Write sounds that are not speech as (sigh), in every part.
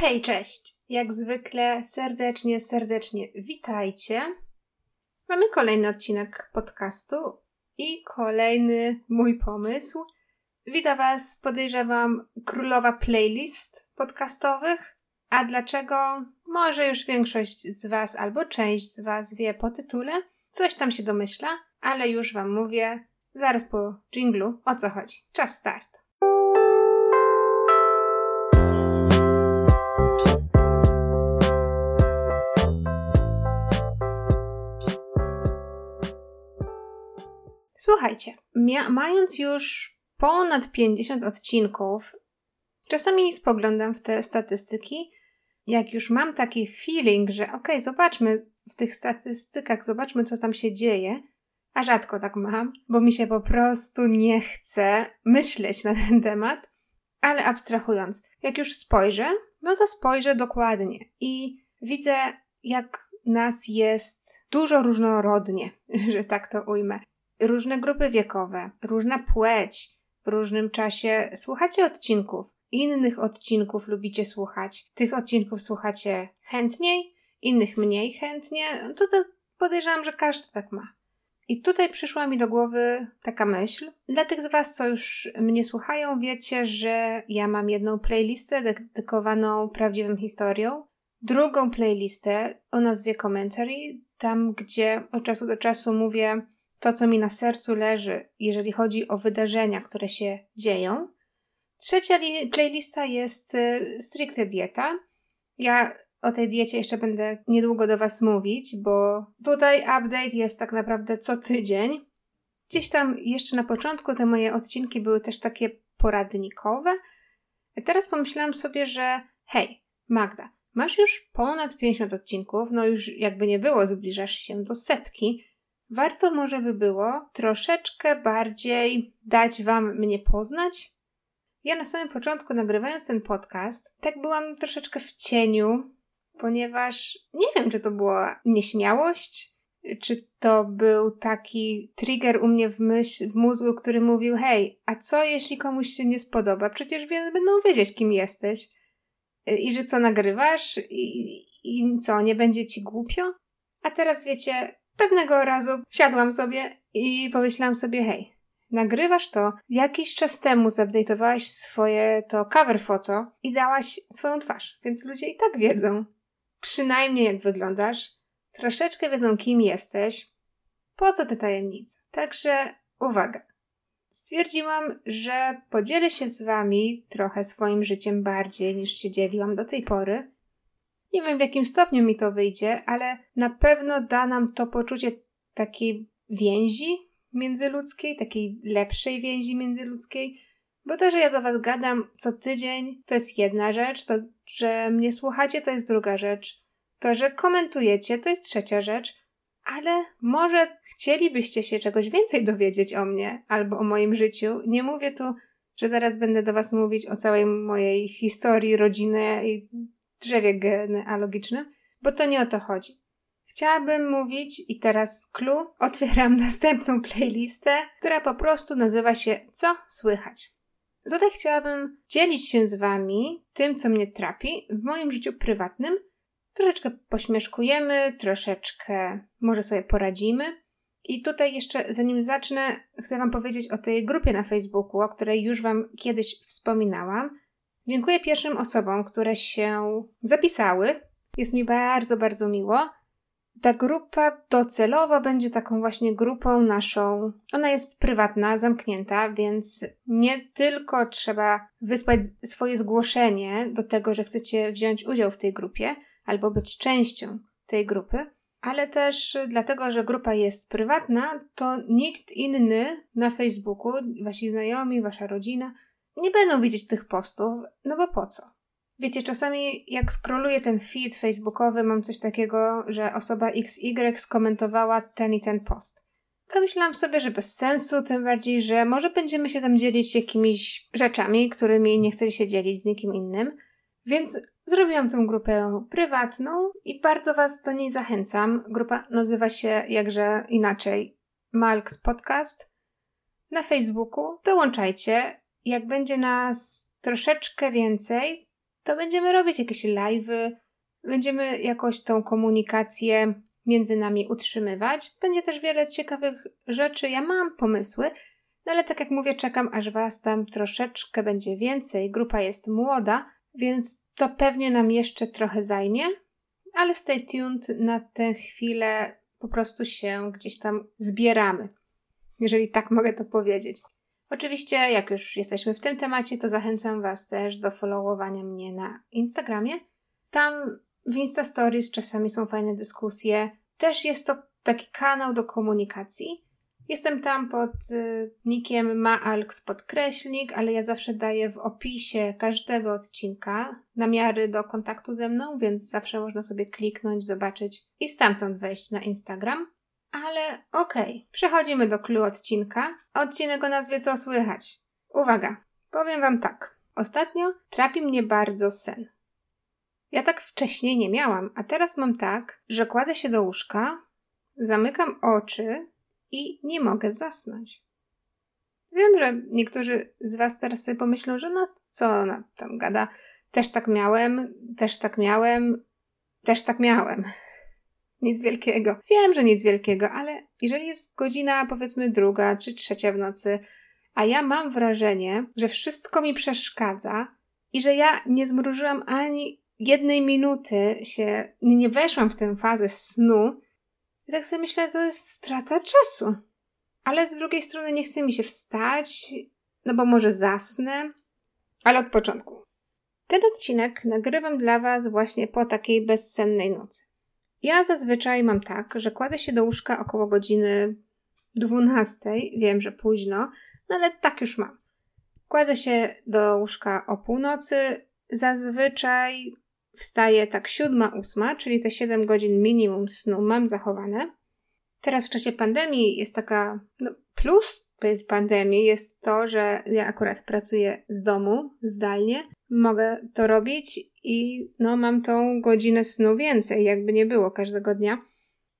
Hej, cześć! Jak zwykle serdecznie, serdecznie witajcie. Mamy kolejny odcinek podcastu i kolejny mój pomysł. Witam Was, podejrzewam, królowa playlist podcastowych. A dlaczego? Może już większość z Was albo część z Was wie po tytule. Coś tam się domyśla, ale już Wam mówię zaraz po jinglu o co chodzi. Czas start. Słuchajcie, mając już ponad 50 odcinków, czasami spoglądam w te statystyki, jak już mam taki feeling, że okay, zobaczmy w tych statystykach, zobaczmy co tam się dzieje, a rzadko tak mam, bo mi się po prostu nie chce myśleć na ten temat, ale abstrahując, jak już spojrzę, no to spojrzę dokładnie i widzę, jak nas jest dużo różnorodnie, (laughs) że tak to ujmę różne grupy wiekowe, różna płeć, w różnym czasie słuchacie odcinków. Innych odcinków lubicie słuchać. Tych odcinków słuchacie chętniej, innych mniej chętnie. To, to podejrzewam, że każdy tak ma. I tutaj przyszła mi do głowy taka myśl. Dla tych z Was, co już mnie słuchają, wiecie, że ja mam jedną playlistę dedykowaną prawdziwym historiom, drugą playlistę o nazwie Commentary, tam gdzie od czasu do czasu mówię to, co mi na sercu leży, jeżeli chodzi o wydarzenia, które się dzieją. Trzecia playlista jest y, stricte dieta. Ja o tej diecie jeszcze będę niedługo do Was mówić, bo tutaj update jest tak naprawdę co tydzień. Gdzieś tam jeszcze na początku te moje odcinki były też takie poradnikowe. Teraz pomyślałam sobie, że hej, Magda, masz już ponad 50 odcinków, no już jakby nie było, zbliżasz się do setki warto może by było troszeczkę bardziej dać Wam mnie poznać. Ja na samym początku, nagrywając ten podcast, tak byłam troszeczkę w cieniu, ponieważ nie wiem, czy to była nieśmiałość, czy to był taki trigger u mnie w, myśl, w mózgu, który mówił: Hej, a co jeśli komuś się nie spodoba? Przecież będą wiedzieć, kim jesteś. I że co nagrywasz, i, i co, nie będzie ci głupio? A teraz wiecie, Pewnego razu siadłam sobie i pomyślałam sobie, hej, nagrywasz to, jakiś czas temu zupdate'owałaś swoje to cover foto i dałaś swoją twarz, więc ludzie i tak wiedzą. Przynajmniej jak wyglądasz, troszeczkę wiedzą kim jesteś, po co te tajemnice. Także uwaga. Stwierdziłam, że podzielę się z wami trochę swoim życiem bardziej niż się dzieliłam do tej pory nie wiem w jakim stopniu mi to wyjdzie, ale na pewno da nam to poczucie takiej więzi międzyludzkiej, takiej lepszej więzi międzyludzkiej. Bo to, że ja do Was gadam co tydzień, to jest jedna rzecz, to, że mnie słuchacie, to jest druga rzecz, to, że komentujecie, to jest trzecia rzecz, ale może chcielibyście się czegoś więcej dowiedzieć o mnie albo o moim życiu. Nie mówię tu, że zaraz będę do Was mówić o całej mojej historii, rodziny i drzewie genealogicznym, bo to nie o to chodzi. Chciałabym mówić i teraz clue, otwieram (laughs) następną playlistę, która po prostu nazywa się Co słychać. Tutaj chciałabym dzielić się z Wami tym, co mnie trapi w moim życiu prywatnym. Troszeczkę pośmieszkujemy, troszeczkę może sobie poradzimy. I tutaj jeszcze, zanim zacznę, chcę Wam powiedzieć o tej grupie na Facebooku, o której już Wam kiedyś wspominałam. Dziękuję pierwszym osobom, które się zapisały. Jest mi bardzo, bardzo miło. Ta grupa docelowo będzie taką właśnie grupą naszą. Ona jest prywatna, zamknięta, więc nie tylko trzeba wysłać swoje zgłoszenie do tego, że chcecie wziąć udział w tej grupie albo być częścią tej grupy, ale też dlatego, że grupa jest prywatna, to nikt inny na Facebooku, wasi znajomi, wasza rodzina, nie będą widzieć tych postów, no bo po co? Wiecie, czasami jak scrolluję ten feed facebookowy, mam coś takiego, że osoba XY skomentowała ten i ten post. Pomyślałam sobie, że bez sensu, tym bardziej, że może będziemy się tam dzielić jakimiś rzeczami, którymi nie chcę się dzielić z nikim innym. Więc zrobiłam tę grupę prywatną i bardzo Was do niej zachęcam. Grupa nazywa się jakże inaczej Malks Podcast. Na Facebooku dołączajcie, jak będzie nas troszeczkę więcej, to będziemy robić jakieś live'y, będziemy jakoś tą komunikację między nami utrzymywać. Będzie też wiele ciekawych rzeczy. Ja mam pomysły, no ale tak jak mówię, czekam aż was tam troszeczkę będzie więcej. Grupa jest młoda, więc to pewnie nam jeszcze trochę zajmie, ale stay tuned na tę chwilę po prostu się gdzieś tam zbieramy. Jeżeli tak (laughs) mogę to powiedzieć. Oczywiście, jak już jesteśmy w tym temacie, to zachęcam Was też do followowania mnie na Instagramie. Tam w Insta Stories czasami są fajne dyskusje. Też jest to taki kanał do komunikacji. Jestem tam pod y, nickiem maalks podkreślnik, ale ja zawsze daję w opisie każdego odcinka namiary do kontaktu ze mną, więc zawsze można sobie kliknąć, zobaczyć i stamtąd wejść na Instagram. Ale okej, okay. przechodzimy do clue odcinka. Odcinek o nazwie Co słychać? Uwaga, powiem wam tak. Ostatnio trapi mnie bardzo sen. Ja tak wcześniej nie miałam, a teraz mam tak, że kładę się do łóżka, zamykam oczy i nie mogę zasnąć. Wiem, że niektórzy z Was teraz sobie pomyślą, że no co ona tam gada. Też tak miałem, też tak miałem, też tak miałem. Nic wielkiego. Wiem, że nic wielkiego, ale jeżeli jest godzina powiedzmy druga czy trzecia w nocy, a ja mam wrażenie, że wszystko mi przeszkadza i że ja nie zmrużyłam ani jednej minuty się, nie weszłam w tę fazę snu, i tak sobie myślę, to jest strata czasu. Ale z drugiej strony nie chce mi się wstać, no bo może zasnę. Ale od początku. Ten odcinek nagrywam dla Was właśnie po takiej bezsennej nocy. Ja zazwyczaj mam tak, że kładę się do łóżka około godziny 12. Wiem, że późno, no ale tak już mam. Kładę się do łóżka o północy. Zazwyczaj wstaję tak siódma, ósma, czyli te 7 godzin minimum snu mam zachowane. Teraz w czasie pandemii jest taka, no plus pandemii jest to, że ja akurat pracuję z domu, zdalnie. Mogę to robić i no mam tą godzinę snu więcej, jakby nie było każdego dnia.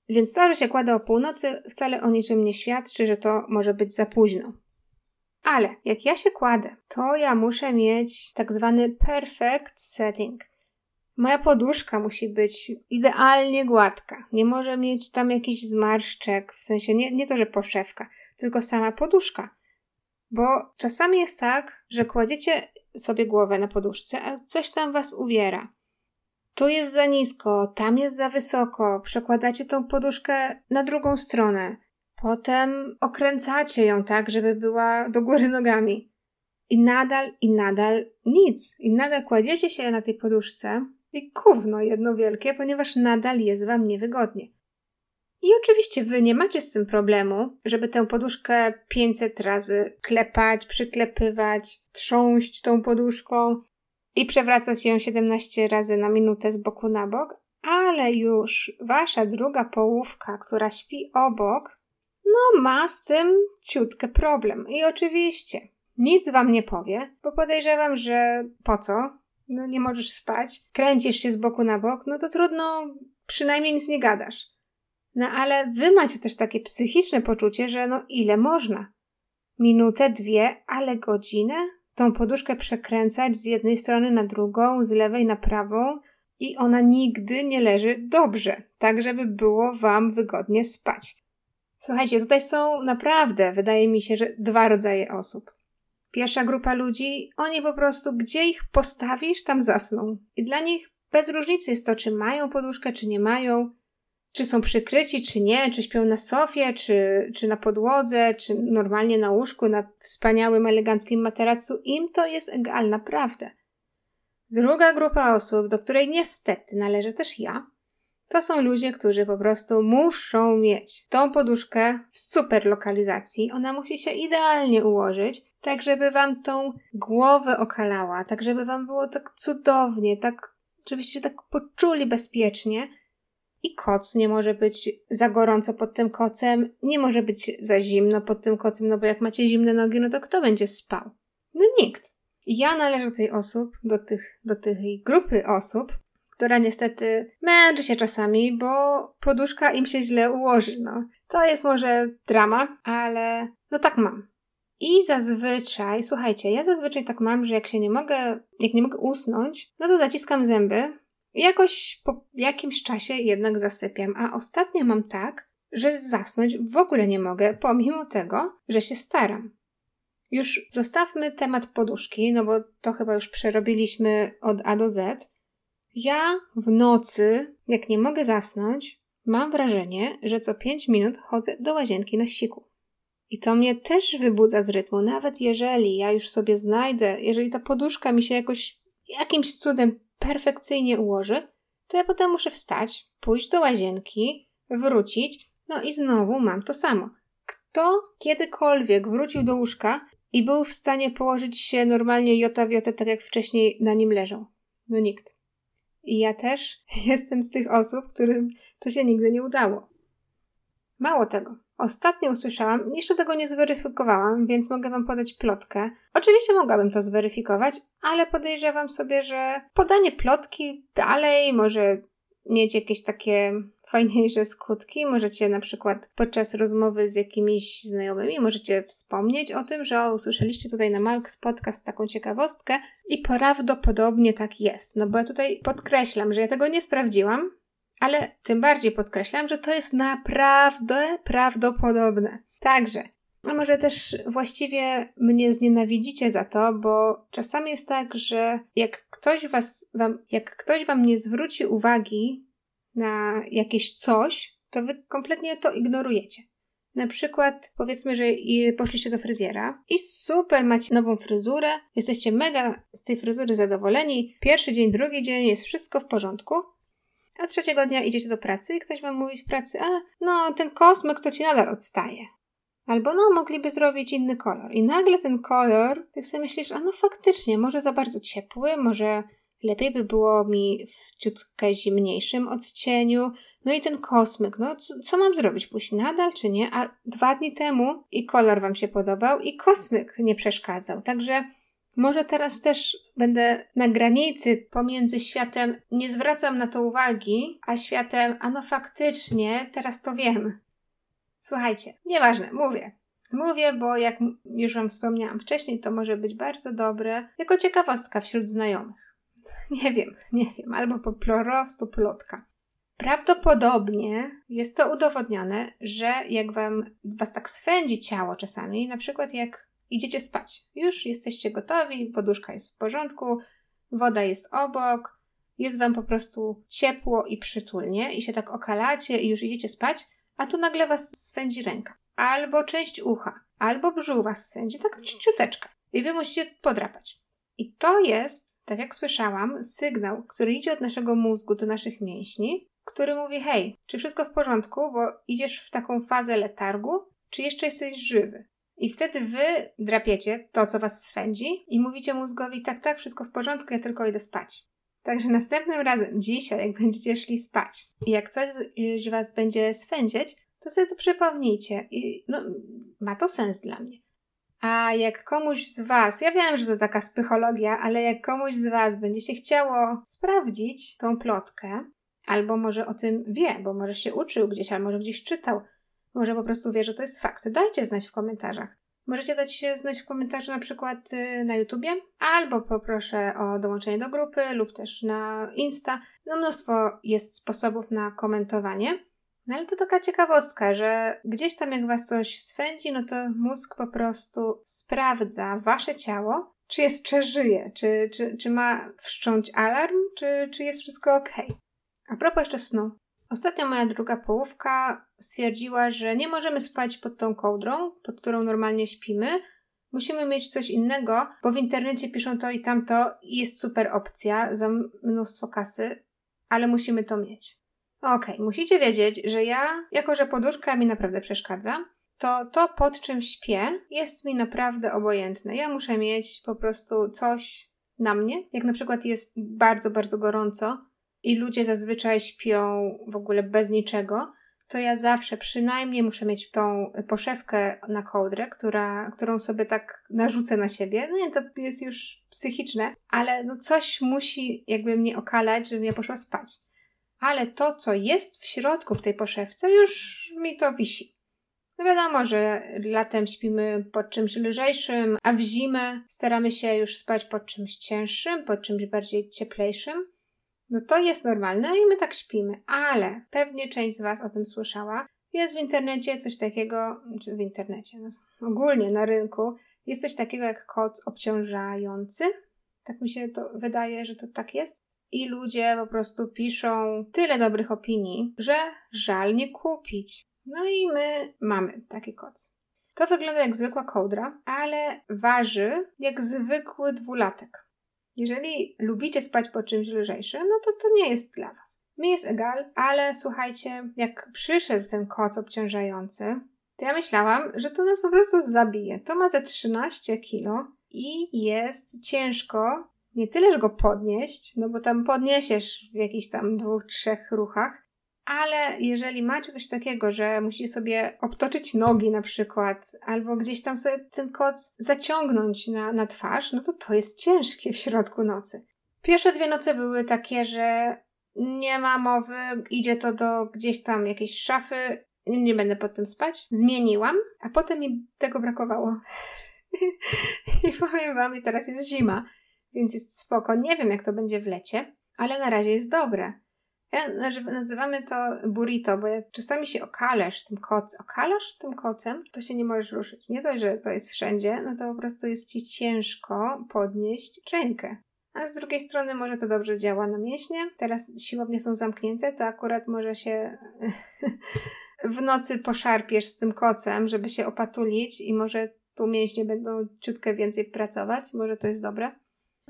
Więc to, że się kładę o północy, wcale o niczym nie świadczy, że to może być za późno. Ale jak ja się kładę, to ja muszę mieć tak zwany perfect setting. Moja poduszka musi być idealnie gładka. Nie może mieć tam jakichś zmarszczek, w sensie nie, nie to, że poszewka, tylko sama poduszka. Bo czasami jest tak, że kładziecie sobie głowę na poduszce, a coś tam was uwiera. Tu jest za nisko, tam jest za wysoko, przekładacie tą poduszkę na drugą stronę. Potem okręcacie ją tak, żeby była do góry (laughs) nogami. I nadal, i nadal nic. I nadal kładziecie się na tej poduszce i gówno jedno wielkie, ponieważ nadal jest wam niewygodnie. I oczywiście wy nie macie z tym problemu, żeby tę poduszkę 500 razy klepać, przyklepywać, trząść tą poduszką i przewracać ją 17 razy na minutę z boku na bok, ale już wasza druga połówka, która śpi obok, no ma z tym ciutkę problem. I oczywiście nic wam nie powie, bo podejrzewam, że po co? no nie możesz spać, kręcisz się z boku na bok, no to trudno, przynajmniej nic nie gadasz. No ale wy macie też takie psychiczne poczucie, że no ile można? Minutę, dwie, ale godzinę? Tą poduszkę przekręcać z jednej strony na drugą, z lewej na prawą i ona nigdy nie leży dobrze, tak żeby było wam wygodnie spać. Słuchajcie, tutaj są naprawdę, wydaje mi się, że dwa rodzaje osób. Pierwsza grupa ludzi, oni po prostu, gdzie ich postawisz, tam zasną. I dla nich bez różnicy jest to, czy mają poduszkę, czy nie mają, czy są przykryci, czy nie, czy śpią na sofie, czy, czy na podłodze, czy normalnie na łóżku, na wspaniałym, eleganckim materacu. Im to jest egal, naprawdę. Druga grupa osób, do której niestety należę też ja, to są ludzie, którzy po prostu muszą mieć tą poduszkę w super lokalizacji. Ona musi się idealnie ułożyć, tak żeby wam tą głowę okalała, tak żeby wam było tak cudownie, tak żebyście tak poczuli bezpiecznie. I koc nie może być za gorąco pod tym kocem, nie może być za zimno pod tym kocem, no bo jak macie zimne nogi, no to kto będzie spał? No nikt. Ja należę do tej osób, do, tych, do tej grupy osób, która niestety męczy się czasami, bo poduszka im się źle ułoży. No. To jest może drama, ale no tak mam. I zazwyczaj, słuchajcie, ja zazwyczaj tak mam, że jak się nie mogę, jak nie mogę usnąć, no to zaciskam zęby. Jakoś po jakimś czasie jednak zasypiam. A ostatnio mam tak, że zasnąć w ogóle nie mogę, pomimo tego, że się staram. Już zostawmy temat poduszki, no bo to chyba już przerobiliśmy od A do Z. Ja w nocy, jak nie mogę zasnąć, mam wrażenie, że co 5 minut chodzę do łazienki na siku. I to mnie też wybudza z rytmu, nawet jeżeli ja już sobie znajdę, jeżeli ta poduszka mi się jakoś jakimś cudem perfekcyjnie ułoży, to ja potem muszę wstać, pójść do łazienki, wrócić, no i znowu mam to samo. Kto kiedykolwiek wrócił do łóżka i był w stanie położyć się normalnie jota w jotę, tak jak wcześniej na nim leżał? No nikt. I ja też (laughs) jestem z tych osób, którym to się nigdy nie udało. Mało tego. Ostatnio usłyszałam, jeszcze tego nie zweryfikowałam, więc mogę Wam podać plotkę. Oczywiście mogłabym to zweryfikować, ale podejrzewam sobie, że podanie plotki dalej może mieć jakieś takie (laughs) fajniejsze skutki. Możecie na przykład podczas rozmowy z jakimiś znajomymi, możecie wspomnieć o tym, że o, usłyszeliście tutaj na Malks podcast taką ciekawostkę i prawdopodobnie tak jest. No bo ja tutaj podkreślam, że ja tego nie sprawdziłam, ale tym bardziej podkreślam, że to jest naprawdę prawdopodobne. Także, a może też właściwie mnie znienawidzicie za to, bo czasami jest tak, że jak ktoś was, wam, jak ktoś wam nie zwróci uwagi na jakieś coś, to wy kompletnie to ignorujecie. Na przykład, powiedzmy, że poszliście do fryzjera i super, macie nową fryzurę, jesteście mega z tej fryzury zadowoleni. Pierwszy dzień, drugi dzień jest wszystko w porządku, a trzeciego dnia idziecie do pracy i ktoś wam mówi w pracy, a no ten kosmyk to ci nadal odstaje. Albo no, mogliby zrobić inny kolor. I nagle ten kolor, tak sobie myślisz, a no faktycznie, może za bardzo ciepły, może lepiej by było mi w ciutkę zimniejszym odcieniu. No i ten kosmyk, no co, co mam zrobić? Pójść nadal czy nie? A dwa dni temu i kolor wam się podobał i kosmyk nie przeszkadzał. Także może teraz też będę na granicy pomiędzy światem nie zwracam na to uwagi, a światem, a no faktycznie, teraz to wiem. Słuchajcie, nieważne, mówię. Mówię, bo jak już Wam wspomniałam wcześniej, to może być bardzo dobre jako ciekawostka wśród znajomych. (laughs) Nie wiem, nie wiem, albo po prostu plotka. Prawdopodobnie jest to udowodnione, że jak wam, was tak swędzi ciało czasami, na przykład jak idziecie spać. Już jesteście gotowi, poduszka jest w porządku, woda jest obok, jest wam po prostu ciepło i przytulnie i się tak okalacie i już idziecie spać, a tu nagle was swędzi ręka. Albo część ucha, albo brzuch was swędzi, tak ciuteczka. I wy musicie podrapać. I to jest, tak jak słyszałam, sygnał, który idzie od naszego mózgu do naszych mięśni, który mówi: Hej, czy wszystko w porządku, bo idziesz w taką fazę letargu, czy jeszcze jesteś żywy? I wtedy wy drapiecie to, co was swędzi i mówicie mózgowi, tak, tak, wszystko w porządku, ja tylko idę spać. Także następnym razem, dzisiaj, jak (laughs) będziecie szli spać i jak coś was będzie swędzić, to sobie to przypomnijcie. I no, ma to sens dla mnie. A jak komuś z Was, ja wiem, że to taka psychologia, ale jak komuś z Was będzie się chciało sprawdzić tą plotkę, albo może o tym wie, bo może się uczył gdzieś, albo może gdzieś czytał, może po prostu wie, że to jest fakt. Dajcie znać w komentarzach. Możecie dać znać w komentarzu na przykład y, na YouTubie, albo poproszę o dołączenie do grupy, lub też na Insta. No mnóstwo jest sposobów na komentowanie. No ale to taka ciekawostka, że gdzieś tam jak was coś swędzi, no to mózg po prostu sprawdza wasze ciało, czy jeszcze żyje, czy, czy, czy ma wszcząć alarm, czy, czy jest wszystko ok. A propos jeszcze snu. Ostatnio moja druga połówka stwierdziła, że nie możemy spać pod tą kołdrą, pod którą normalnie śpimy. Musimy mieć coś innego, bo w internecie piszą to i tamto i jest super opcja za mnóstwo kasy, ale musimy to mieć. Okej, okay, musicie wiedzieć, że ja, jako że poduszka mi naprawdę przeszkadza, to to pod czym śpię jest mi naprawdę obojętne. Ja muszę mieć po prostu coś na mnie. Jak na przykład jest bardzo, bardzo gorąco, i ludzie zazwyczaj śpią w ogóle bez niczego, to ja zawsze przynajmniej muszę mieć tą poszewkę na kołdrę, która, którą sobie tak narzucę na siebie. No nie, to jest już psychiczne, ale no coś musi jakby mnie okalać, żebym ja poszła spać. Ale to, co jest w środku w tej poszewce, już mi to wisi. No wiadomo, że latem śpimy pod czymś lżejszym, a w zimę staramy się już spać pod czymś cięższym, pod czymś bardziej cieplejszym. No to jest normalne i my tak śpimy, ale pewnie część z Was o tym słyszała. Jest w internecie coś takiego, czy w internecie, no, ogólnie na rynku, jest coś takiego jak koc obciążający. Tak mi się to wydaje, że to tak jest. I ludzie po prostu piszą tyle dobrych opinii, że żal nie kupić. No i my mamy taki koc. To wygląda jak zwykła kołdra, ale waży jak zwykły dwulatek. Jeżeli lubicie spać po czymś lżejszym, no to to nie jest dla Was. Mi jest egal, ale słuchajcie, jak przyszedł ten koc obciążający, to ja myślałam, że to nas po prostu zabije. To ma ze 13 kilo i jest ciężko nie tyle, że go podnieść, no bo tam podniesiesz w jakichś tam dwóch, trzech ruchach, ale jeżeli macie coś takiego, że musicie sobie obtoczyć nogi na przykład, albo gdzieś tam sobie ten koc zaciągnąć na, na twarz, no to to jest ciężkie w środku nocy. Pierwsze dwie noce były takie, że nie ma mowy, idzie to do gdzieś tam jakiejś szafy, nie będę pod tym spać. Zmieniłam, a potem mi tego brakowało. (laughs) I powiem wam, i teraz jest zima, więc jest spoko. Nie wiem, jak to będzie w lecie, ale na razie jest dobre. Ja, nazywamy to burrito, bo jak czasami się okalasz tym kocem, okalasz tym kocem, to się nie możesz ruszyć. Nie dość, że to jest wszędzie, no to po prostu jest ci ciężko podnieść rękę. A z drugiej strony może to dobrze działa na mięśnie. Teraz siłownie są zamknięte, to akurat może się (laughs) w nocy poszarpiesz z tym kocem, żeby się opatulić i może tu mięśnie będą ciutkę więcej pracować. Może to jest dobre.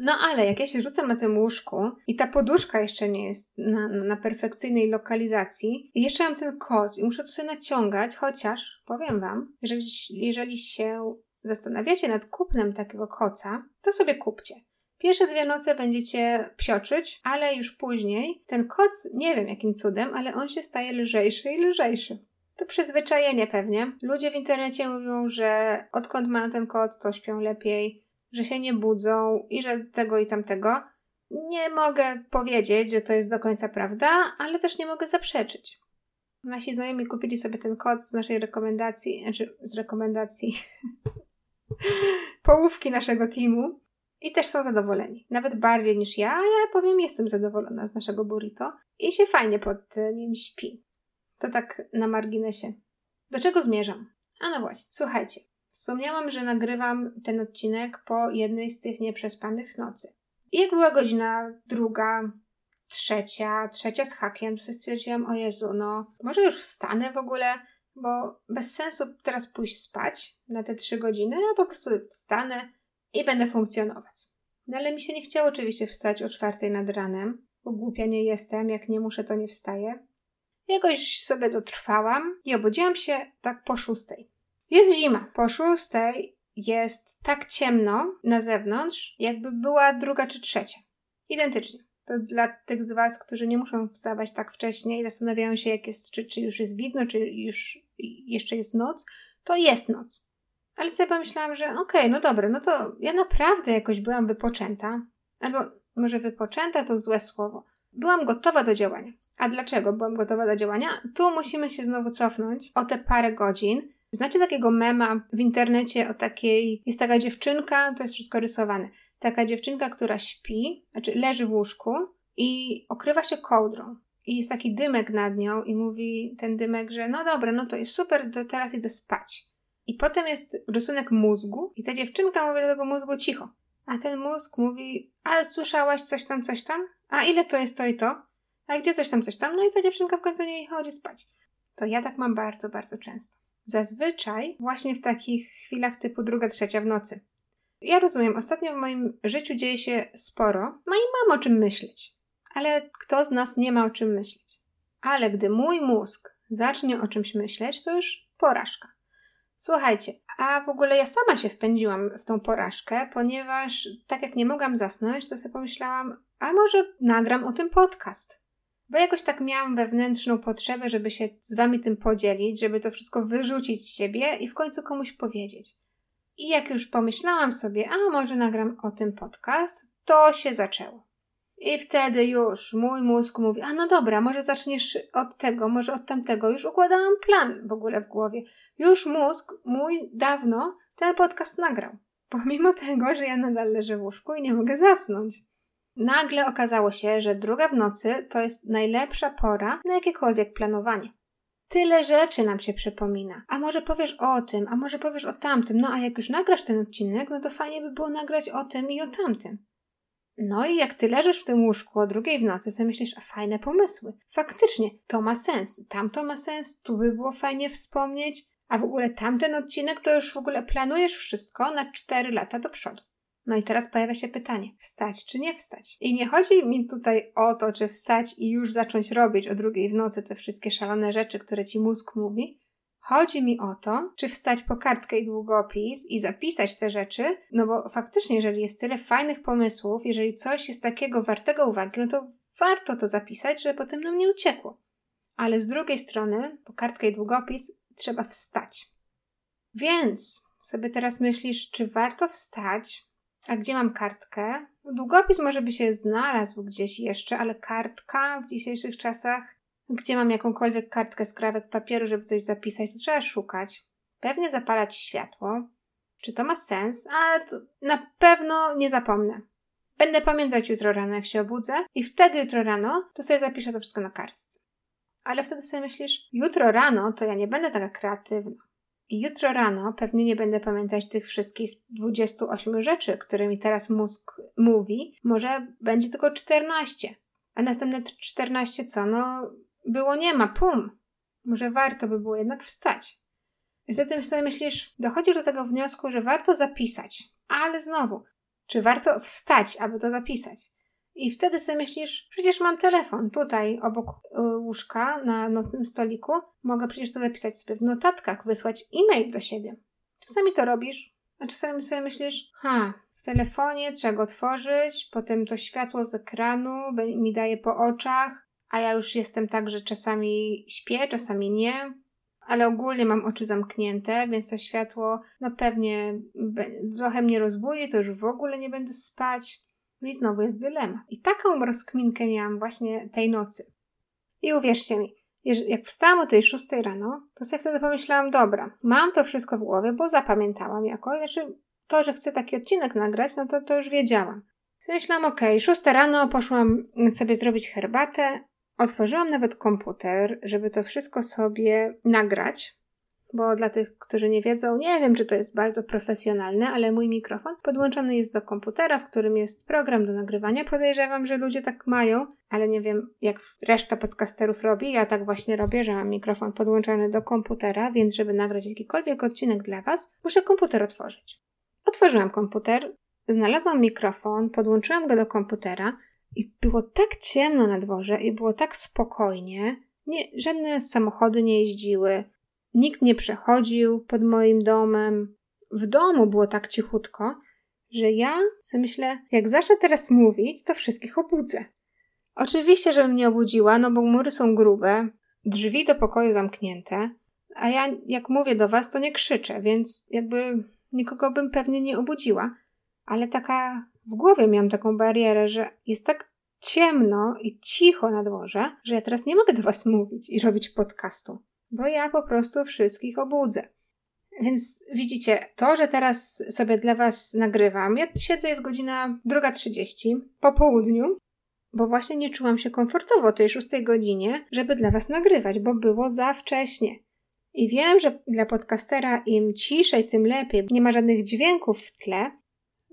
No ale jak ja się rzucam na tym łóżku i ta poduszka jeszcze nie jest na, na perfekcyjnej lokalizacji i jeszcze mam ten koc i muszę to sobie naciągać, chociaż powiem Wam, że jeżeli się zastanawiacie nad kupnem takiego koca, to sobie kupcie. Pierwsze dwie noce będziecie psioczyć, ale już później ten koc, nie wiem jakim cudem, ale on się staje lżejszy i lżejszy. To przyzwyczajenie pewnie. Ludzie w internecie mówią, że odkąd mają ten koc, to śpią lepiej, że się nie budzą i że tego i tamtego. Nie mogę powiedzieć, że to jest do końca prawda, ale też nie mogę zaprzeczyć. Nasi znajomi kupili sobie ten kod z naszej rekomendacji, znaczy z rekomendacji (laughs) połówki naszego teamu i też są zadowoleni. Nawet bardziej niż ja, ja powiem, jestem zadowolona z naszego burrito i się fajnie pod nim śpi. To tak na marginesie. Do czego zmierzam? A no właśnie, słuchajcie. Wspomniałam, że nagrywam ten odcinek po jednej z tych nieprzespanych nocy. I jak była godzina druga, trzecia, trzecia z hakiem, to stwierdziłam, o Jezu, no może już wstanę w ogóle, bo bez sensu teraz pójść spać na te trzy godziny, a po prostu wstanę i będę funkcjonować. No ale mi się nie chciało oczywiście wstać o czwartej nad ranem, bo głupia nie jestem, jak nie muszę, to nie wstaję. Jakoś sobie dotrwałam i obudziłam się tak po szóstej. Jest zima. Po szóstej jest tak ciemno na zewnątrz, jakby była druga czy trzecia. Identycznie. To dla tych z Was, którzy nie muszą wstawać tak wcześnie i zastanawiają się, jak jest, czy, czy już jest widno, czy już jeszcze jest noc, to jest noc. Ale sobie pomyślałam, że okej, okay, no dobra, no to ja naprawdę jakoś byłam wypoczęta. Albo może wypoczęta to złe słowo. Byłam gotowa do działania. A dlaczego byłam gotowa do działania? Tu musimy się znowu cofnąć o te parę godzin, Znacie takiego mema w internecie o takiej, jest taka dziewczynka, to jest wszystko rysowane, taka dziewczynka, która śpi, znaczy leży w łóżku i okrywa się kołdrą. I jest taki dymek nad nią i mówi ten dymek, że no dobra, no to jest super, to teraz idę spać. I potem jest rysunek mózgu i ta dziewczynka mówi do tego mózgu cicho. A ten mózg mówi, a słyszałaś coś tam, coś tam? A ile to jest to i to? A gdzie coś tam, coś tam? No i ta dziewczynka w końcu nie chodzi spać. To ja tak mam bardzo, bardzo często. Zazwyczaj właśnie w takich chwilach typu druga, trzecia w nocy. Ja rozumiem, ostatnio w moim życiu dzieje się sporo, no i mam o czym myśleć. Ale kto z nas nie ma o czym myśleć? Ale gdy mój mózg zacznie o czymś myśleć, to już porażka. Słuchajcie, a w ogóle ja sama się wpędziłam w tą porażkę, ponieważ tak jak nie mogłam zasnąć, to sobie pomyślałam, a może nagram o tym podcast. Bo jakoś tak miałam wewnętrzną potrzebę, żeby się z wami tym podzielić, żeby to wszystko wyrzucić z siebie i w końcu komuś powiedzieć. I jak już pomyślałam sobie, a może nagram o tym podcast, to się zaczęło. I wtedy już mój mózg mówi, a no dobra, może zaczniesz od tego, może od tamtego. Już układałam plan w ogóle w głowie. Już mózg mój dawno ten podcast nagrał. Pomimo tego, że ja nadal leżę w łóżku i nie mogę zasnąć. Nagle okazało się, że druga w nocy to jest najlepsza pora na jakiekolwiek planowanie. Tyle rzeczy nam się przypomina. A może powiesz o tym, a może powiesz o tamtym. No a jak już nagrasz ten odcinek, no to fajnie by było nagrać o tym i o tamtym. No i jak ty leżysz w tym łóżku o drugiej w nocy, to myślisz, a fajne pomysły. Faktycznie, to ma sens. Tamto ma sens, tu by było fajnie wspomnieć, a w ogóle tamten odcinek to już w ogóle planujesz wszystko na 4 lata do przodu. No i teraz pojawia się pytanie, wstać czy nie wstać? I nie chodzi mi tutaj o to, czy wstać i już zacząć robić o drugiej w nocy te wszystkie szalone rzeczy, które ci mózg mówi. Chodzi mi o to, czy wstać po kartkę i długopis i zapisać te rzeczy, no bo faktycznie, jeżeli jest tyle fajnych pomysłów, jeżeli coś jest takiego wartego uwagi, no to warto to zapisać, żeby potem nam nie uciekło. Ale z drugiej strony, po kartkę i długopis trzeba wstać. Więc sobie teraz myślisz, czy warto wstać, a gdzie mam kartkę? Długopis może by się znalazł gdzieś jeszcze, ale kartka w dzisiejszych czasach, gdzie mam jakąkolwiek kartkę z krawek papieru, żeby coś zapisać, to trzeba szukać. Pewnie zapalać światło. Czy to ma sens? A na pewno nie zapomnę. Będę pamiętać jutro rano, jak się obudzę, i wtedy jutro rano to sobie zapiszę to wszystko na kartce. Ale wtedy sobie myślisz, jutro rano to ja nie będę taka kreatywna. I jutro rano pewnie nie będę pamiętać tych wszystkich 28 rzeczy, które mi teraz mózg mówi. Może będzie tylko 14. A następne 14 co? No, było nie ma, pum. Może warto by było jednak wstać. I wtedy sobie myślisz, dochodzisz do tego wniosku, że warto zapisać. Ale znowu, czy warto wstać, aby to zapisać? I wtedy sobie myślisz, przecież mam telefon tutaj obok y, łóżka na nocnym stoliku. Mogę przecież to zapisać sobie w notatkach, wysłać e-mail do siebie. Czasami to robisz, a czasami sobie myślisz, ha, w telefonie trzeba go otworzyć, potem to światło z ekranu mi daje po oczach, a ja już jestem tak, że czasami śpię, czasami nie, ale ogólnie mam oczy zamknięte, więc to światło no pewnie trochę mnie rozbudzi, to już w ogóle nie będę spać. No i znowu jest dylemat. I taką rozkminkę miałam właśnie tej nocy. I uwierzcie mi, jak wstałam o tej 6 rano, to sobie wtedy pomyślałam, dobra, mam to wszystko w głowie, bo zapamiętałam jakoś. Znaczy, to, że chcę taki odcinek nagrać, no to, to już wiedziałam. Myślałam, okay, 6 rano poszłam sobie zrobić herbatę, otworzyłam nawet komputer, żeby to wszystko sobie nagrać, bo dla tych, którzy nie wiedzą, nie wiem, czy to jest bardzo profesjonalne, ale mój mikrofon podłączony jest do komputera, w którym jest program do nagrywania. Podejrzewam, że ludzie tak mają, ale nie wiem, jak reszta podcasterów robi. Ja tak właśnie robię, że mam mikrofon podłączony do komputera, więc żeby nagrać jakikolwiek odcinek dla Was, muszę komputer otworzyć. Otworzyłam komputer, znalazłam mikrofon, podłączyłam go do komputera i było tak ciemno na dworze i było tak spokojnie. Nie, żadne samochody nie jeździły, Nikt nie przechodził pod moim domem. W domu było tak cichutko, że ja sobie myślę, jak zacznę teraz mówić, to wszystkich obudzę. Oczywiście, żebym nie obudziła, no bo mury są grube, drzwi do pokoju zamknięte, a ja jak mówię do was, to nie krzyczę, więc jakby nikogo bym pewnie nie obudziła. Ale taka w głowie miałam taką barierę, że jest tak ciemno i cicho na dworze, że ja teraz nie mogę do was mówić i robić podcastu bo ja po prostu wszystkich obudzę. Więc widzicie, to, że teraz sobie dla Was nagrywam, ja siedzę, jest godzina 2.30 po południu, bo właśnie nie czułam się komfortowo o tej 6 godzinie, żeby dla Was nagrywać, bo było za wcześnie. I wiem, że dla podcastera im ciszej, tym lepiej. Nie ma żadnych dźwięków w tle,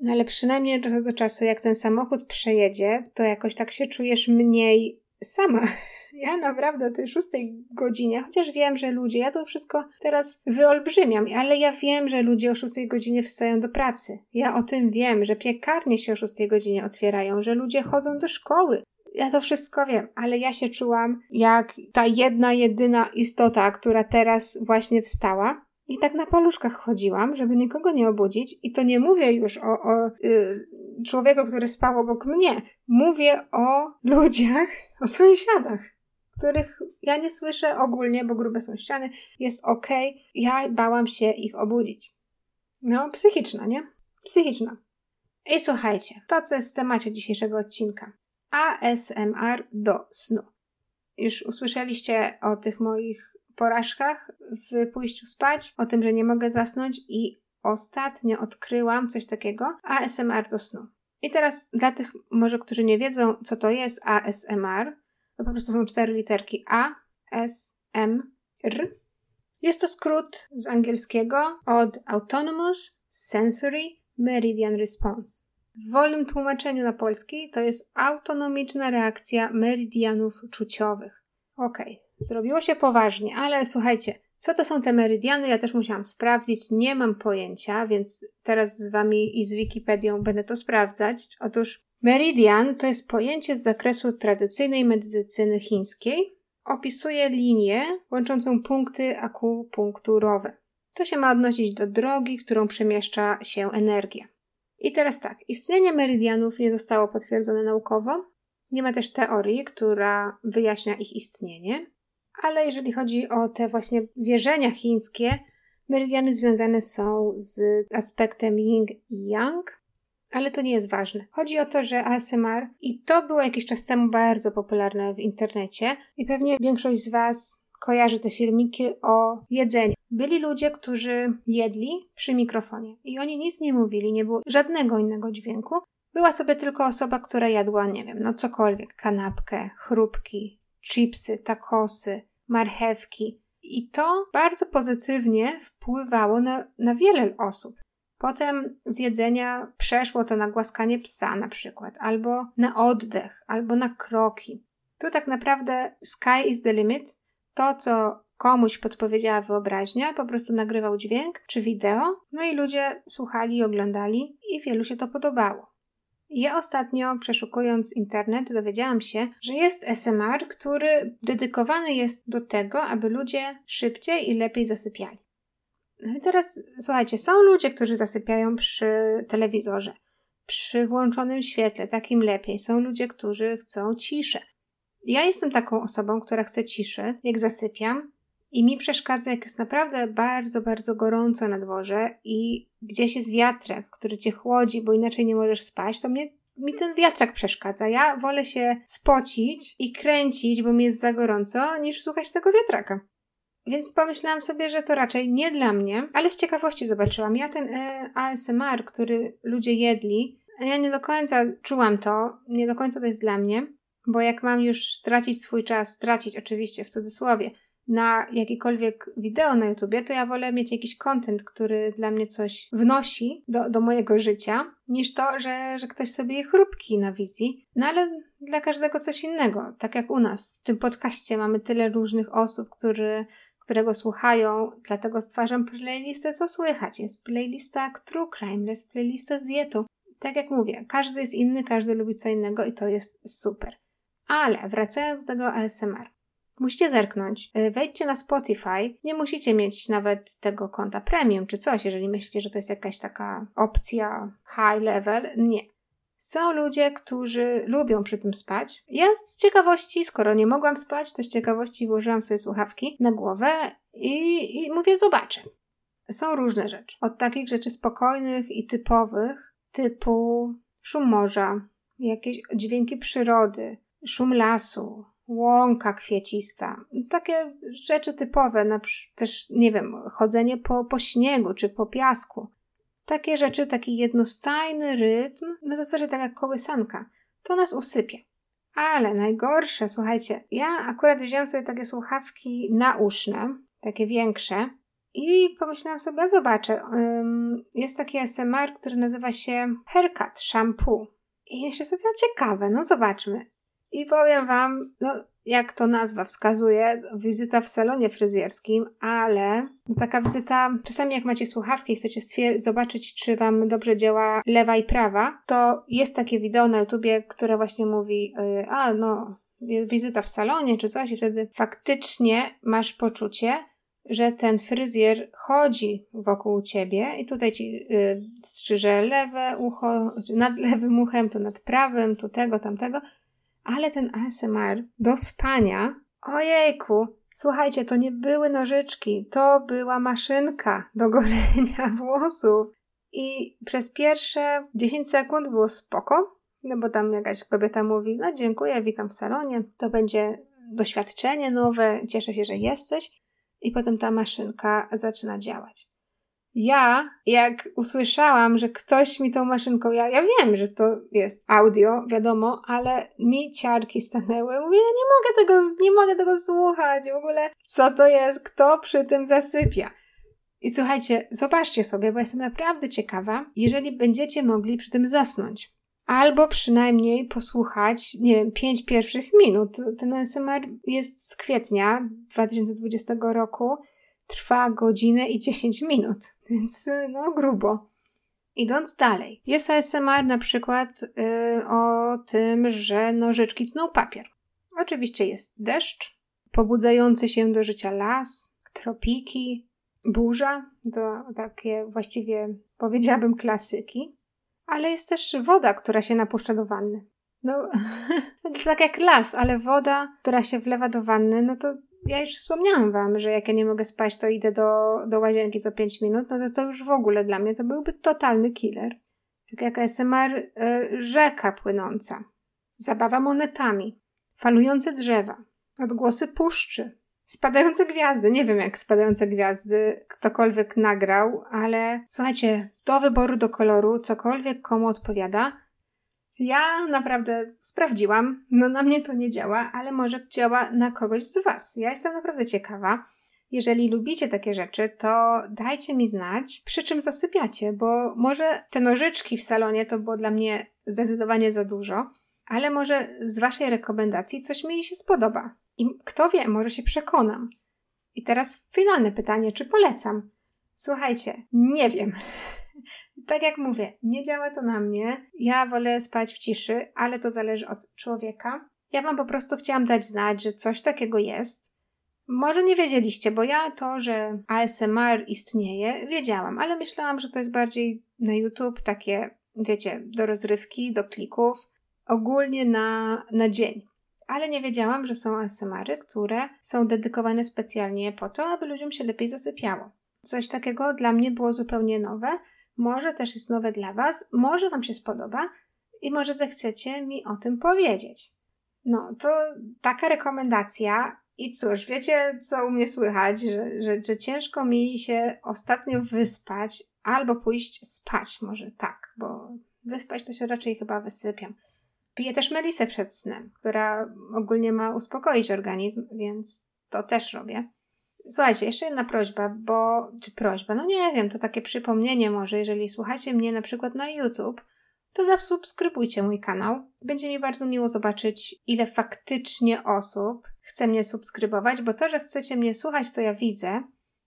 no ale przynajmniej do tego czasu, jak ten samochód przejedzie, to jakoś tak się czujesz mniej sama ja naprawdę o tej szóstej godzinie, chociaż wiem, że ludzie, ja to wszystko teraz wyolbrzymiam, ale ja wiem, że ludzie o szóstej godzinie wstają do pracy. Ja o tym wiem, że piekarnie się o szóstej godzinie otwierają, że ludzie chodzą do szkoły. Ja to wszystko wiem, ale ja się czułam jak ta jedna, jedyna istota, która teraz właśnie wstała. I tak na paluszkach chodziłam, żeby nikogo nie obudzić. I to nie mówię już o, o yy, człowieku, który spał obok mnie. Mówię o ludziach, o sąsiadach których ja nie słyszę ogólnie, bo grube są ściany, jest ok. Ja bałam się ich obudzić. No, psychiczna, nie? Psychiczna. I słuchajcie, to co jest w temacie dzisiejszego odcinka. ASMR do snu. Już usłyszeliście o tych moich porażkach w pójściu spać, o tym, że nie mogę zasnąć i ostatnio odkryłam coś takiego ASMR do snu. I teraz dla tych może, którzy nie wiedzą, co to jest ASMR, to po prostu są cztery literki A, S, M, R. Jest to skrót z angielskiego od Autonomous Sensory Meridian Response. W wolnym tłumaczeniu na polski to jest autonomiczna reakcja meridianów czuciowych. Okej, okay. zrobiło się poważnie, ale słuchajcie, co to są te meridiany? Ja też musiałam sprawdzić, nie mam pojęcia, więc teraz z Wami i z Wikipedią będę to sprawdzać. Otóż meridian to jest pojęcie z zakresu tradycyjnej medycyny chińskiej. Opisuje linię łączącą punkty akupunkturowe. To się ma odnosić do drogi, którą przemieszcza się energia. I teraz tak, istnienie meridianów nie zostało potwierdzone naukowo. Nie ma też teorii, która wyjaśnia ich istnienie. Ale jeżeli chodzi o te właśnie wierzenia chińskie, meridiany związane są z aspektem yin i yang, ale to nie jest ważne. Chodzi o to, że ASMR i to było jakiś czas temu bardzo popularne w internecie i pewnie większość z Was kojarzy te filmiki o jedzeniu. Byli ludzie, którzy jedli przy mikrofonie i oni nic nie mówili, nie było żadnego innego dźwięku. Była sobie tylko osoba, która jadła, nie wiem, no cokolwiek, kanapkę, chrupki, chipsy, takosy, marchewki. I to bardzo pozytywnie wpływało na, na wiele osób. Potem z jedzenia przeszło to na głaskanie psa na przykład, albo na oddech, albo na kroki. Tu tak naprawdę sky is the limit. To, co komuś podpowiedziała wyobraźnia, po prostu nagrywał dźwięk czy wideo, no i ludzie słuchali i oglądali i wielu się to podobało. Ja ostatnio, przeszukując internet, dowiedziałam się, że jest SMR, który dedykowany jest do tego, aby ludzie szybciej i lepiej zasypiali. No i teraz słuchajcie, są ludzie, którzy zasypiają przy telewizorze, przy włączonym świetle, takim lepiej. Są ludzie, którzy chcą ciszę. Ja jestem taką osobą, która chce ciszy, jak zasypiam, i mi przeszkadza, jak jest naprawdę bardzo, bardzo gorąco na dworze i gdzieś jest wiatrak, który cię chłodzi, bo inaczej nie możesz spać, to mnie mi ten wiatrak przeszkadza. Ja wolę się spocić i kręcić, bo mi jest za gorąco, niż słuchać tego wiatraka. Więc pomyślałam sobie, że to raczej nie dla mnie, ale z ciekawości zobaczyłam. Ja ten e, ASMR, który ludzie jedli, ja nie do końca czułam to, nie do końca to jest dla mnie, bo jak mam już stracić swój czas, stracić oczywiście w cudzysłowie, na jakiekolwiek wideo na YouTubie, to ja wolę mieć jakiś content, który dla mnie coś wnosi do, do mojego życia, niż to, że, że ktoś sobie je chrupki na wizji. No ale dla każdego coś innego. Tak jak u nas. W tym podcaście mamy tyle różnych osób, który, którego słuchają, dlatego stwarzam playlistę Co Słychać. Jest playlista True Crime, jest playlista z dietą. Tak jak mówię, każdy jest inny, każdy lubi co innego i to jest super. Ale wracając do tego ASMR. Musicie zerknąć. Y, wejdźcie na Spotify. Nie musicie mieć nawet tego konta premium czy coś, jeżeli myślicie, że to jest jakaś taka opcja high level. Nie. Są ludzie, którzy lubią przy tym spać. Ja z ciekawości, skoro nie mogłam spać, to z ciekawości włożyłam sobie słuchawki na głowę i, i mówię, zobaczę. Są różne rzeczy. Od takich rzeczy spokojnych i typowych, typu szum morza, jakieś dźwięki przyrody, szum lasu, łąka kwiecista. Takie rzeczy typowe, na, też, nie wiem, chodzenie po, po śniegu czy po piasku. Takie rzeczy, taki jednostajny rytm, no zazwyczaj tak jak kołysanka, to nas usypia. Ale najgorsze, słuchajcie, ja akurat wziąłem sobie takie słuchawki nauszne, takie większe, i pomyślałam sobie, zobaczę, jest taki SMR, który nazywa się Haircut Shampoo. I jeszcze sobie, ciekawe, no zobaczmy. I powiem Wam, no jak to nazwa wskazuje, wizyta w salonie fryzjerskim, ale taka wizyta, czasami jak macie słuchawki i chcecie zobaczyć, czy Wam dobrze działa lewa i prawa, to jest takie wideo na YouTubie, które właśnie mówi, yy, a no, wizyta w salonie czy coś i wtedy faktycznie masz poczucie, że ten fryzjer chodzi wokół ciebie i tutaj ci yy, strzyże lewe ucho, nad lewym uchem, to nad prawym, tu tego, tamtego ale ten ASMR do spania, ojejku, słuchajcie, to nie były nożyczki, to była maszynka do (laughs) golenia włosów. I przez pierwsze 10 sekund było spoko, No bo tam jakaś kobieta mówi, no dziękuję, witam w salonie, to będzie doświadczenie nowe, cieszę się, że jesteś. I potem ta maszynka zaczyna działać. Ja, jak usłyszałam, że ktoś mi tą maszynką, ja, ja wiem, że to jest audio, wiadomo, ale mi ciarki stanęły. Mówię, ja nie mogę tego, nie mogę tego słuchać. W ogóle, co to jest? Kto przy tym zasypia? I słuchajcie, zobaczcie sobie, bo jestem naprawdę ciekawa, jeżeli będziecie mogli przy tym zasnąć. Albo przynajmniej posłuchać, nie wiem, pięć pierwszych minut. Ten ASMR jest z kwietnia 2020 roku trwa godzinę i 10 minut, (laughs) więc no grubo. Idąc dalej, jest ASMR na przykład yy, o tym, że nożyczki tną papier. Oczywiście jest deszcz, pobudzający się do życia las, tropiki, burza, to takie właściwie powiedziałabym klasyki, ale jest też woda, która się napuszcza do wanny. No, (laughs) to tak jak las, ale woda, która się wlewa do wanny, no to ja już wspomniałam wam, że jak ja nie mogę spać, to idę do, do łazienki co 5 minut, no to to już w ogóle dla mnie to byłby totalny killer. Tak jak SMR y, rzeka płynąca, zabawa monetami, falujące drzewa, odgłosy puszczy, spadające gwiazdy. Nie wiem, jak spadające gwiazdy ktokolwiek nagrał, ale słuchajcie, do wyboru, do koloru, cokolwiek komu odpowiada, ja naprawdę sprawdziłam, no na mnie to nie działa, ale może działa na kogoś z Was. Ja jestem naprawdę ciekawa. Jeżeli lubicie takie rzeczy, to dajcie mi znać, przy czym zasypiacie, bo może te nożyczki w salonie to było dla mnie zdecydowanie za dużo, ale może z Waszej rekomendacji coś mi się spodoba. I kto wie, może się przekonam. I teraz finalne pytanie, czy polecam? Słuchajcie, nie wiem tak jak mówię, nie działa to na mnie. Ja wolę spać w ciszy, ale to zależy od człowieka. Ja Wam po prostu chciałam dać znać, że coś takiego jest. Może nie wiedzieliście, bo ja to, że ASMR istnieje, wiedziałam, ale myślałam, że to jest bardziej na YouTube takie, wiecie, do rozrywki, do klików, ogólnie na, na dzień. Ale nie wiedziałam, że są ASMRy, które są dedykowane specjalnie po to, aby ludziom się lepiej zasypiało. Coś takiego dla mnie było zupełnie nowe może też jest nowe dla Was, może Wam się spodoba i może zechcecie mi o tym powiedzieć. No, to taka rekomendacja. I cóż, wiecie, co u mnie słychać, że, że, że ciężko mi się ostatnio wyspać albo pójść spać, może tak, bo wyspać to się raczej chyba wysypiam. Piję też melisę przed snem, która ogólnie ma uspokoić organizm, więc to też robię. Słuchajcie, jeszcze jedna prośba, bo, czy prośba, no nie wiem, to takie przypomnienie może, jeżeli słuchacie mnie na przykład na YouTube, to zasubskrybujcie mój kanał. Będzie mi bardzo miło zobaczyć, ile faktycznie osób chce mnie subskrybować, bo to, że chcecie mnie słuchać, to ja widzę,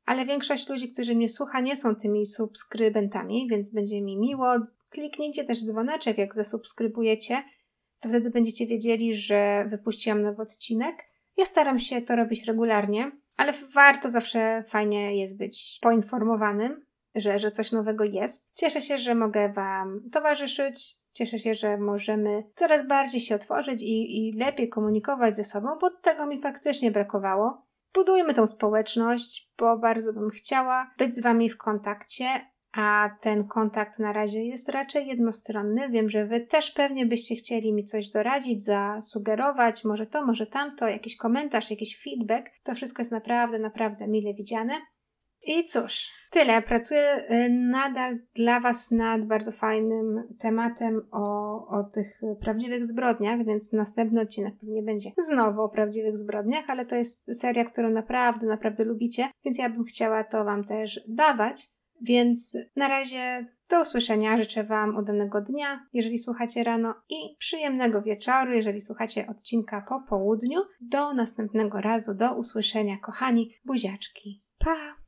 ale większość ludzi, którzy mnie słucha, nie są tymi subskrybentami, więc będzie mi miło. Kliknijcie też dzwoneczek, jak zasubskrybujecie, to wtedy będziecie wiedzieli, że wypuściłam nowy odcinek. Ja staram się to robić regularnie, ale warto zawsze fajnie jest być poinformowanym, że, że coś nowego jest. Cieszę się, że mogę Wam towarzyszyć. Cieszę się, że możemy coraz bardziej się otworzyć i, i lepiej komunikować ze sobą, bo tego mi faktycznie brakowało. Budujmy tą społeczność, bo bardzo bym chciała być z Wami w kontakcie, a ten kontakt na razie jest raczej jednostronny. Wiem, że Wy też pewnie byście chcieli mi coś doradzić, zasugerować, może to, może tamto, jakiś komentarz, jakiś feedback. To wszystko jest naprawdę, naprawdę mile widziane. I cóż, tyle. Pracuję y, nadal dla Was nad bardzo fajnym tematem o, o tych prawdziwych zbrodniach, więc następny odcinek pewnie będzie znowu o prawdziwych zbrodniach, ale to jest seria, którą naprawdę, naprawdę lubicie, więc ja bym chciała to Wam też dawać. Więc na razie do usłyszenia. Życzę Wam udanego dnia, jeżeli słuchacie rano, i przyjemnego wieczoru, jeżeli słuchacie odcinka po południu. Do następnego razu, do usłyszenia, kochani buziaczki. Pa!